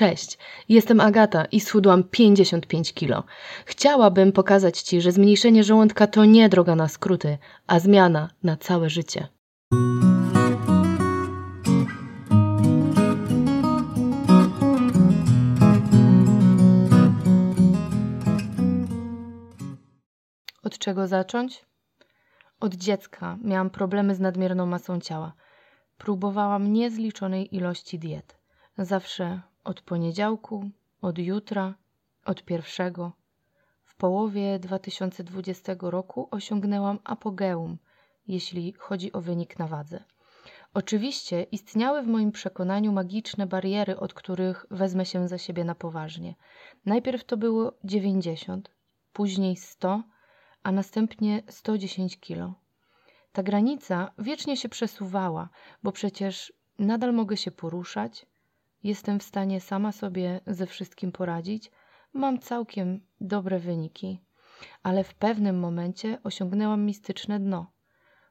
Cześć, jestem Agata i schudłam 55 kilo. Chciałabym pokazać Ci, że zmniejszenie żołądka to nie droga na skróty, a zmiana na całe życie. Od czego zacząć? Od dziecka miałam problemy z nadmierną masą ciała. Próbowałam niezliczonej ilości diet. Zawsze od poniedziałku, od jutra, od pierwszego. W połowie 2020 roku osiągnęłam apogeum, jeśli chodzi o wynik na wadze. Oczywiście istniały w moim przekonaniu magiczne bariery, od których wezmę się za siebie na poważnie. Najpierw to było 90, później 100, a następnie 110 kilo. Ta granica wiecznie się przesuwała, bo przecież nadal mogę się poruszać, jestem w stanie sama sobie ze wszystkim poradzić, mam całkiem dobre wyniki, ale w pewnym momencie osiągnęłam mistyczne dno.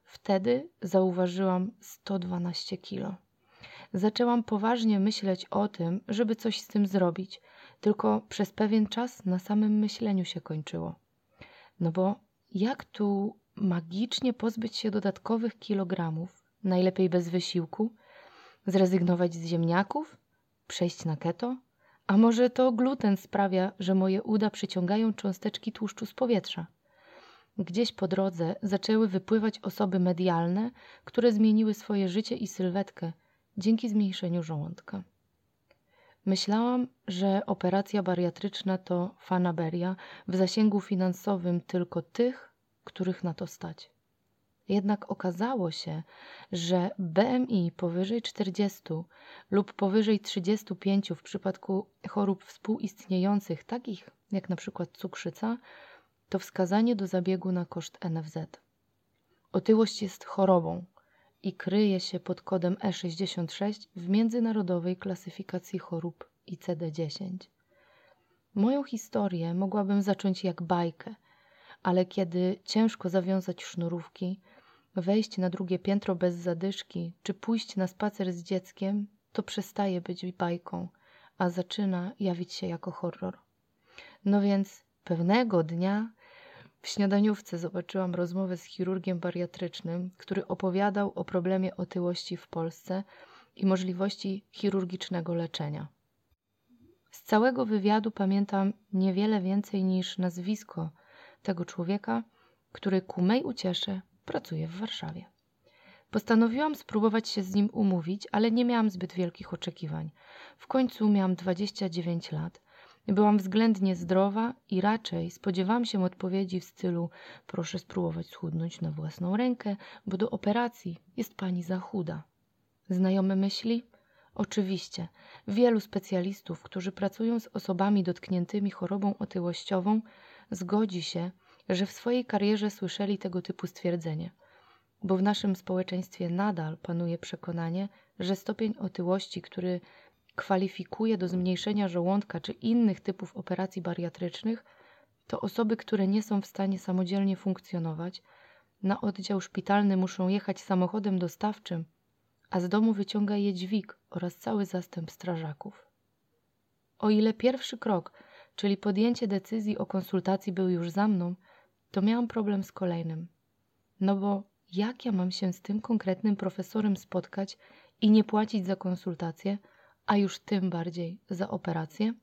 Wtedy zauważyłam 112 kilo. Zaczęłam poważnie myśleć o tym, żeby coś z tym zrobić, tylko przez pewien czas na samym myśleniu się kończyło. No bo jak tu magicznie pozbyć się dodatkowych kilogramów, najlepiej bez wysiłku, zrezygnować z ziemniaków, przejść na keto? A może to gluten sprawia, że moje uda przyciągają cząsteczki tłuszczu z powietrza? Gdzieś po drodze zaczęły wypływać osoby medialne, które zmieniły swoje życie i sylwetkę dzięki zmniejszeniu żołądka. Myślałam, że operacja bariatryczna to fanaberia w zasięgu finansowym tylko tych, których na to stać. Jednak okazało się, że BMI powyżej 40 lub powyżej 35 w przypadku chorób współistniejących, takich jak przykład cukrzyca, to wskazanie do zabiegu na koszt NFZ. Otyłość jest chorobą i kryje się pod kodem E66 w międzynarodowej klasyfikacji chorób ICD-10. Moją historię mogłabym zacząć jak bajkę, ale kiedy ciężko zawiązać sznurówki, wejść na drugie piętro bez zadyszki, czy pójść na spacer z dzieckiem, to przestaje być bajką, a zaczyna jawić się jako horror. No więc pewnego dnia w śniadaniówce zobaczyłam rozmowę z chirurgiem bariatrycznym, który opowiadał o problemie otyłości w Polsce i możliwości chirurgicznego leczenia. Z całego wywiadu pamiętam niewiele więcej niż nazwisko tego człowieka, który ku mej uciesze pracuje w Warszawie. Postanowiłam spróbować się z nim umówić, ale nie miałam zbyt wielkich oczekiwań. W końcu miałam 29 lat. Byłam względnie zdrowa i raczej spodziewałam się odpowiedzi w stylu proszę spróbować schudnąć na własną rękę, bo do operacji jest pani za chuda. Znajome myśli? Oczywiście. Wielu specjalistów, którzy pracują z osobami dotkniętymi chorobą otyłościową, zgodzi się, że w swojej karierze słyszeli tego typu stwierdzenie, bo w naszym społeczeństwie nadal panuje przekonanie, że stopień otyłości, który kwalifikuje do zmniejszenia żołądka czy innych typów operacji bariatrycznych, to osoby, które nie są w stanie samodzielnie funkcjonować, na oddział szpitalny muszą jechać samochodem dostawczym, a z domu wyciąga je dźwig oraz cały zastęp strażaków. O ile pierwszy krok, czyli podjęcie decyzji o konsultacji był już za mną, to miałam problem z kolejnym. No bo jak ja mam się z tym konkretnym profesorem spotkać i nie płacić za konsultację, a już tym bardziej za operację?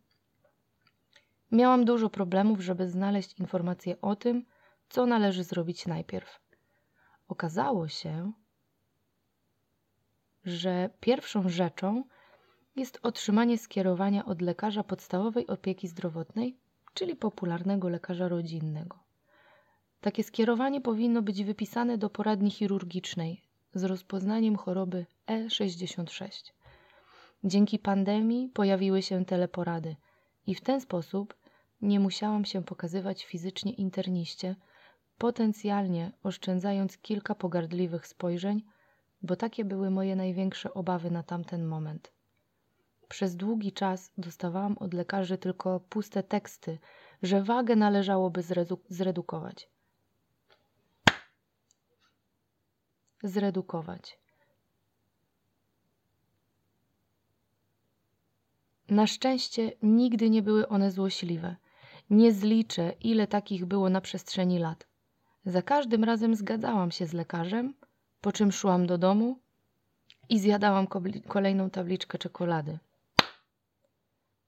Miałam dużo problemów, żeby znaleźć informacje o tym, co należy zrobić najpierw. Okazało się, że pierwszą rzeczą jest otrzymanie skierowania od lekarza podstawowej opieki zdrowotnej, czyli popularnego lekarza rodzinnego. Takie skierowanie powinno być wypisane do poradni chirurgicznej z rozpoznaniem choroby E66. Dzięki pandemii pojawiły się teleporady i w ten sposób nie musiałam się pokazywać fizycznie interniście, potencjalnie oszczędzając kilka pogardliwych spojrzeń, bo takie były moje największe obawy na tamten moment. Przez długi czas dostawałam od lekarzy tylko puste teksty, że wagę należałoby zredukować. Zredukować. Na szczęście nigdy nie były one złośliwe. Nie zliczę, ile takich było na przestrzeni lat. Za każdym razem zgadzałam się z lekarzem, po czym szłam do domu i zjadałam kolejną tabliczkę czekolady.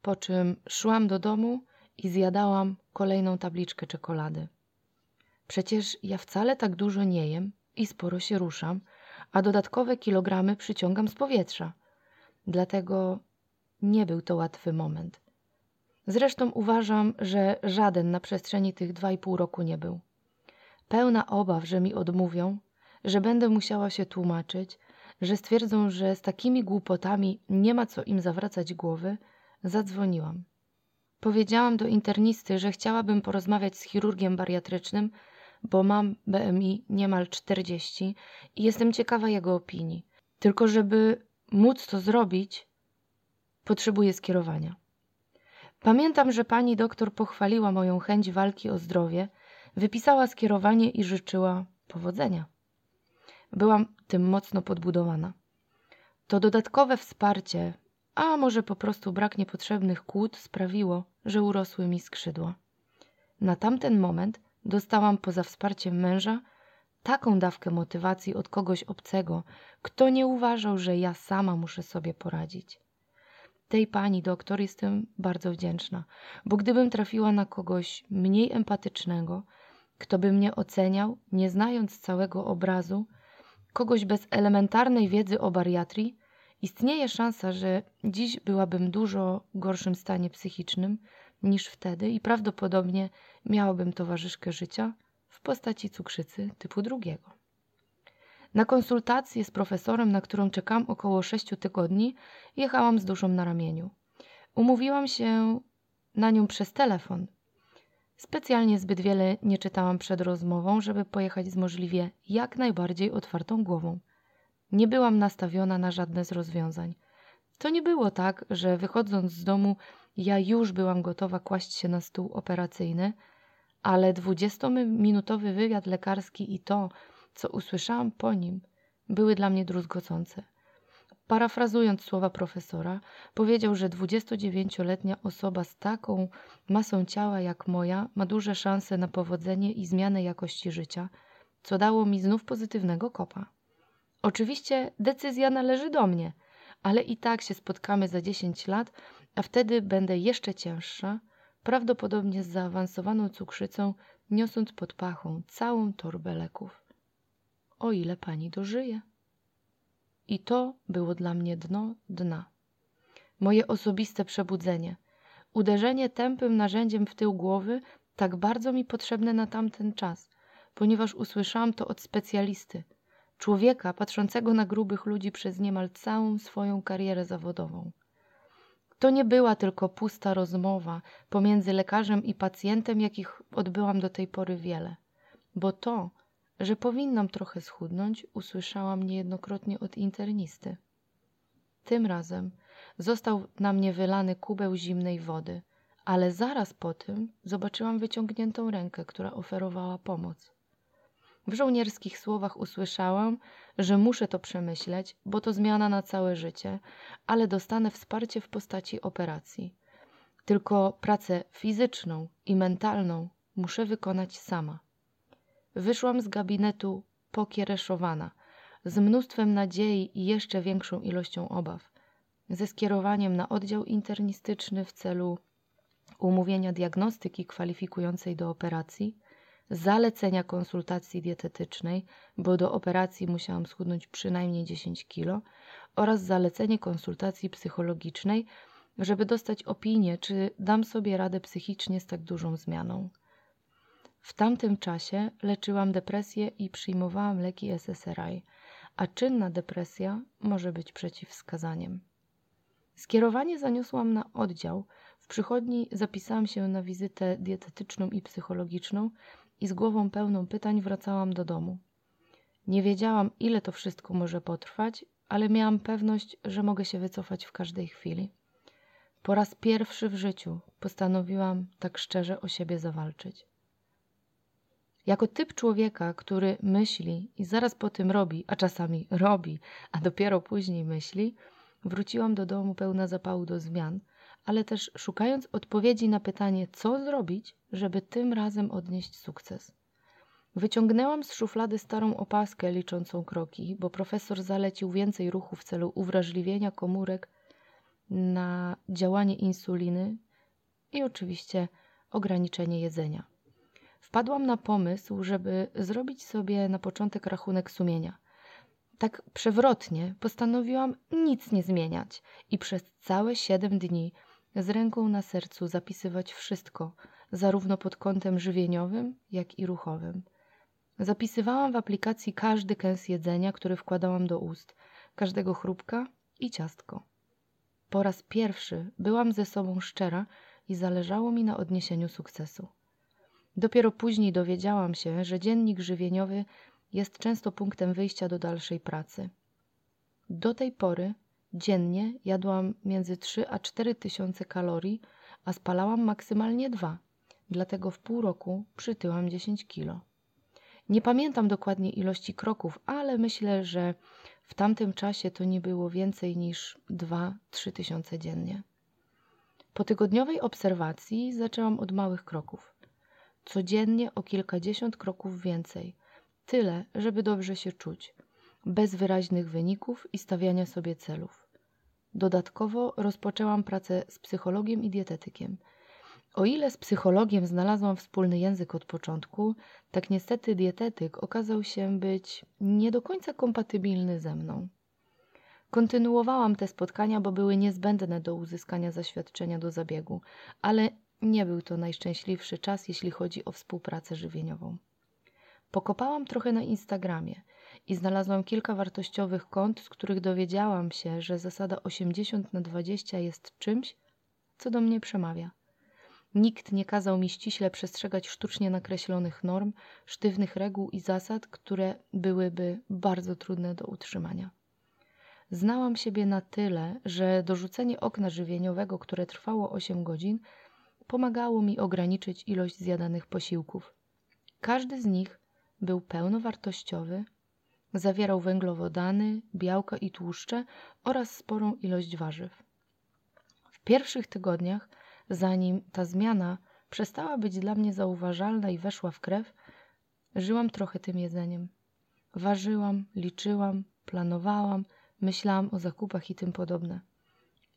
Po czym szłam do domu i zjadałam kolejną tabliczkę czekolady. Przecież ja wcale tak dużo nie jem i sporo się ruszam, a dodatkowe kilogramy przyciągam z powietrza. Dlatego nie był to łatwy moment. Zresztą uważam, że żaden na przestrzeni tych dwa i pół roku nie był. Pełna obaw, że mi odmówią, że będę musiała się tłumaczyć, że stwierdzą, że z takimi głupotami nie ma co im zawracać głowy, zadzwoniłam. Powiedziałam do internisty, że chciałabym porozmawiać z chirurgiem bariatrycznym, bo mam BMI niemal 40 i jestem ciekawa jego opinii. Tylko żeby móc to zrobić, potrzebuję skierowania. Pamiętam, że pani doktor pochwaliła moją chęć walki o zdrowie, wypisała skierowanie i życzyła powodzenia. Byłam tym mocno podbudowana. To dodatkowe wsparcie, a może po prostu brak niepotrzebnych kłód sprawiło, że urosły mi skrzydła. Na tamten moment dostałam poza wsparciem męża taką dawkę motywacji od kogoś obcego, kto nie uważał, że ja sama muszę sobie poradzić. Tej pani doktor jestem bardzo wdzięczna, bo gdybym trafiła na kogoś mniej empatycznego, kto by mnie oceniał, nie znając całego obrazu, kogoś bez elementarnej wiedzy o bariatrii, istnieje szansa, że dziś byłabym dużo gorszym stanie psychicznym niż wtedy i prawdopodobnie miałabym towarzyszkę życia w postaci cukrzycy typu drugiego. Na konsultację z profesorem, na którą czekam około sześciu tygodni, jechałam z duszą na ramieniu. Umówiłam się na nią przez telefon. Specjalnie zbyt wiele nie czytałam przed rozmową, żeby pojechać z możliwie jak najbardziej otwartą głową. Nie byłam nastawiona na żadne z rozwiązań. To nie było tak, że wychodząc z domu ja już byłam gotowa kłaść się na stół operacyjny, ale dwudziestominutowy wywiad lekarski i to, co usłyszałam po nim, były dla mnie druzgocące. Parafrazując słowa profesora, powiedział, że 29-letnia osoba z taką masą ciała jak moja ma duże szanse na powodzenie i zmianę jakości życia, co dało mi znów pozytywnego kopa. Oczywiście decyzja należy do mnie, ale i tak się spotkamy za 10 lat, a wtedy będę jeszcze cięższa, prawdopodobnie z zaawansowaną cukrzycą, niosąc pod pachą całą torbę leków o ile pani dożyje. I to było dla mnie dno dna. Moje osobiste przebudzenie, uderzenie tępym narzędziem w tył głowy, tak bardzo mi potrzebne na tamten czas, ponieważ usłyszałam to od specjalisty, człowieka patrzącego na grubych ludzi przez niemal całą swoją karierę zawodową. To nie była tylko pusta rozmowa pomiędzy lekarzem i pacjentem, jakich odbyłam do tej pory wiele, bo to, że powinnam trochę schudnąć, usłyszałam niejednokrotnie od internisty. Tym razem został na mnie wylany kubeł zimnej wody, ale zaraz po tym zobaczyłam wyciągniętą rękę, która oferowała pomoc. W żołnierskich słowach usłyszałam, że muszę to przemyśleć, bo to zmiana na całe życie, ale dostanę wsparcie w postaci operacji. Tylko pracę fizyczną i mentalną muszę wykonać sama. Wyszłam z gabinetu pokiereszowana, z mnóstwem nadziei i jeszcze większą ilością obaw, ze skierowaniem na oddział internistyczny w celu umówienia diagnostyki kwalifikującej do operacji, zalecenia konsultacji dietetycznej, bo do operacji musiałam schudnąć przynajmniej 10 kilo, oraz zalecenie konsultacji psychologicznej, żeby dostać opinię, czy dam sobie radę psychicznie z tak dużą zmianą. W tamtym czasie leczyłam depresję i przyjmowałam leki SSRI, a czynna depresja może być przeciwwskazaniem. Skierowanie zaniosłam na oddział. W przychodni zapisałam się na wizytę dietetyczną i psychologiczną i z głową pełną pytań wracałam do domu. Nie wiedziałam, ile to wszystko może potrwać, ale miałam pewność, że mogę się wycofać w każdej chwili. Po raz pierwszy w życiu postanowiłam tak szczerze o siebie zawalczyć. Jako typ człowieka, który myśli i zaraz po tym robi, a czasami robi, a dopiero później myśli, wróciłam do domu pełna zapału do zmian, ale też szukając odpowiedzi na pytanie, co zrobić, żeby tym razem odnieść sukces. Wyciągnęłam z szuflady starą opaskę liczącą kroki, bo profesor zalecił więcej ruchu w celu uwrażliwienia komórek na działanie insuliny i oczywiście ograniczenie jedzenia. Wpadłam na pomysł, żeby zrobić sobie na początek rachunek sumienia. Tak przewrotnie postanowiłam nic nie zmieniać i przez całe siedem dni z ręką na sercu zapisywać wszystko, zarówno pod kątem żywieniowym, jak i ruchowym. Zapisywałam w aplikacji każdy kęs jedzenia, który wkładałam do ust, każdego chrupka i ciastko. Po raz pierwszy byłam ze sobą szczera i zależało mi na odniesieniu sukcesu. Dopiero później dowiedziałam się, że dziennik żywieniowy jest często punktem wyjścia do dalszej pracy. Do tej pory dziennie jadłam między 3 a 4 tysiące kalorii, a spalałam maksymalnie dwa. Dlatego w pół roku przytyłam 10 kilo. Nie pamiętam dokładnie ilości kroków, ale myślę, że w tamtym czasie to nie było więcej niż 2-3 tysiące dziennie. Po tygodniowej obserwacji zaczęłam od małych kroków. Codziennie o kilkadziesiąt kroków więcej. Tyle, żeby dobrze się czuć, bez wyraźnych wyników i stawiania sobie celów. Dodatkowo rozpoczęłam pracę z psychologiem i dietetykiem – o ile z psychologiem znalazłam wspólny język od początku, tak niestety dietetyk okazał się być nie do końca kompatybilny ze mną. Kontynuowałam te spotkania, bo były niezbędne do uzyskania zaświadczenia do zabiegu, ale nie był to najszczęśliwszy czas, jeśli chodzi o współpracę żywieniową. Pokopałam trochę na Instagramie i znalazłam kilka wartościowych kont, z których dowiedziałam się, że zasada 80 na 20 jest czymś, co do mnie przemawia. Nikt nie kazał mi ściśle przestrzegać sztucznie nakreślonych norm, sztywnych reguł i zasad, które byłyby bardzo trudne do utrzymania. Znałam siebie na tyle, że dorzucenie okna żywieniowego, które trwało 8 godzin, pomagało mi ograniczyć ilość zjadanych posiłków. Każdy z nich był pełnowartościowy, zawierał węglowodany, białka i tłuszcze oraz sporą ilość warzyw. W pierwszych tygodniach Zanim ta zmiana przestała być dla mnie zauważalna i weszła w krew, żyłam trochę tym jedzeniem. Ważyłam, liczyłam, planowałam, myślałam o zakupach i tym podobne.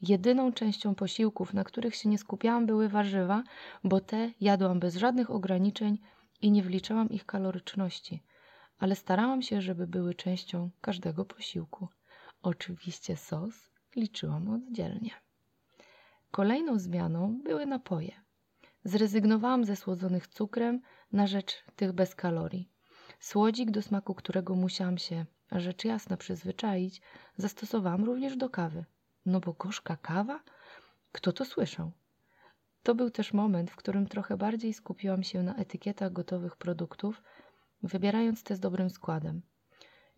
Jedyną częścią posiłków, na których się nie skupiałam, były warzywa, bo te jadłam bez żadnych ograniczeń i nie wliczałam ich kaloryczności, ale starałam się, żeby były częścią każdego posiłku. Oczywiście sos liczyłam oddzielnie. Kolejną zmianą były napoje. Zrezygnowałam ze słodzonych cukrem na rzecz tych bez kalorii. Słodzik, do smaku którego musiałam się, rzecz jasna, przyzwyczaić, zastosowałam również do kawy. No bo gorzka kawa? Kto to słyszał? To był też moment, w którym trochę bardziej skupiłam się na etykietach gotowych produktów, wybierając te z dobrym składem.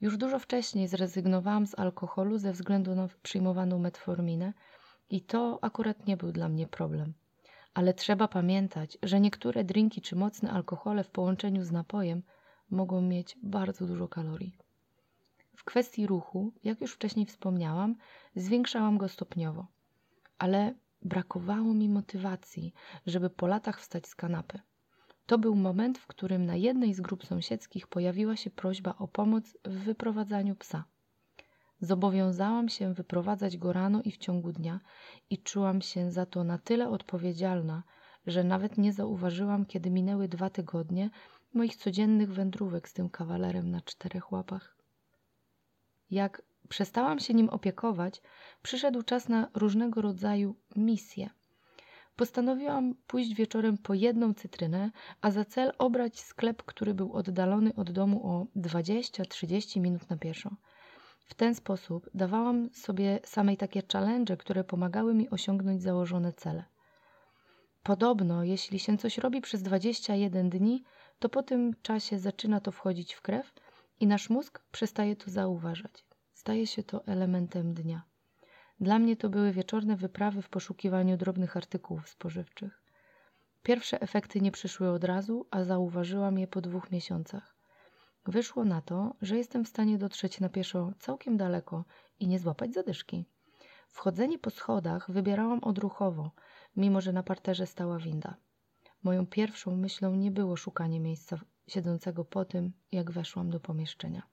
Już dużo wcześniej zrezygnowałam z alkoholu ze względu na przyjmowaną metforminę, i to akurat nie był dla mnie problem. Ale trzeba pamiętać, że niektóre drinki czy mocne alkohole w połączeniu z napojem mogą mieć bardzo dużo kalorii. W kwestii ruchu, jak już wcześniej wspomniałam, zwiększałam go stopniowo, ale brakowało mi motywacji, żeby po latach wstać z kanapy. To był moment, w którym na jednej z grup sąsiedzkich pojawiła się prośba o pomoc w wyprowadzaniu psa. Zobowiązałam się wyprowadzać go rano i w ciągu dnia i czułam się za to na tyle odpowiedzialna, że nawet nie zauważyłam, kiedy minęły dwa tygodnie moich codziennych wędrówek z tym kawalerem na czterech łapach. Jak przestałam się nim opiekować, przyszedł czas na różnego rodzaju misje. Postanowiłam pójść wieczorem po jedną cytrynę, a za cel obrać sklep, który był oddalony od domu o 20-30 minut na pieszo. W ten sposób dawałam sobie samej takie challenge, które pomagały mi osiągnąć założone cele. Podobno, jeśli się coś robi przez 21 dni, to po tym czasie zaczyna to wchodzić w krew i nasz mózg przestaje to zauważać. Staje się to elementem dnia. Dla mnie to były wieczorne wyprawy w poszukiwaniu drobnych artykułów spożywczych. Pierwsze efekty nie przyszły od razu, a zauważyłam je po dwóch miesiącach. Wyszło na to, że jestem w stanie dotrzeć na pieszo całkiem daleko i nie złapać zadyszki. Wchodzenie po schodach wybierałam odruchowo, mimo że na parterze stała winda. Moją pierwszą myślą nie było szukanie miejsca siedzącego po tym, jak weszłam do pomieszczenia.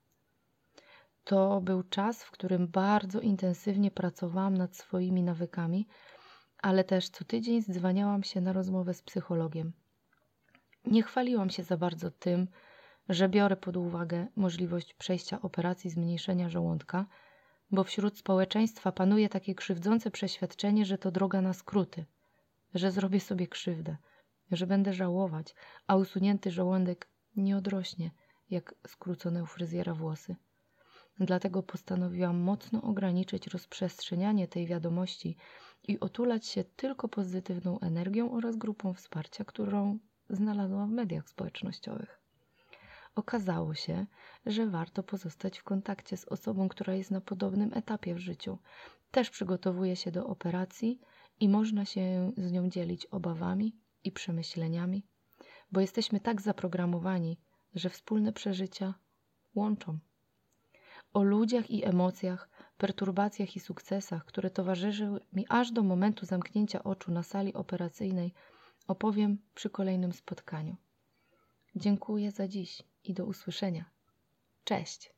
To był czas, w którym bardzo intensywnie pracowałam nad swoimi nawykami, ale też co tydzień zdzwaniałam się na rozmowę z psychologiem. Nie chwaliłam się za bardzo tym, że biorę pod uwagę możliwość przejścia operacji zmniejszenia żołądka, bo wśród społeczeństwa panuje takie krzywdzące przeświadczenie, że to droga na skróty, że zrobię sobie krzywdę, że będę żałować, a usunięty żołądek nie odrośnie, jak skrócone u fryzjera włosy. Dlatego postanowiłam mocno ograniczyć rozprzestrzenianie tej wiadomości i otulać się tylko pozytywną energią oraz grupą wsparcia, którą znalazłam w mediach społecznościowych. Okazało się, że warto pozostać w kontakcie z osobą, która jest na podobnym etapie w życiu. Też przygotowuje się do operacji i można się z nią dzielić obawami i przemyśleniami, bo jesteśmy tak zaprogramowani, że wspólne przeżycia łączą. O ludziach i emocjach, perturbacjach i sukcesach, które towarzyszyły mi aż do momentu zamknięcia oczu na sali operacyjnej, opowiem przy kolejnym spotkaniu. Dziękuję za dziś i do usłyszenia. Cześć!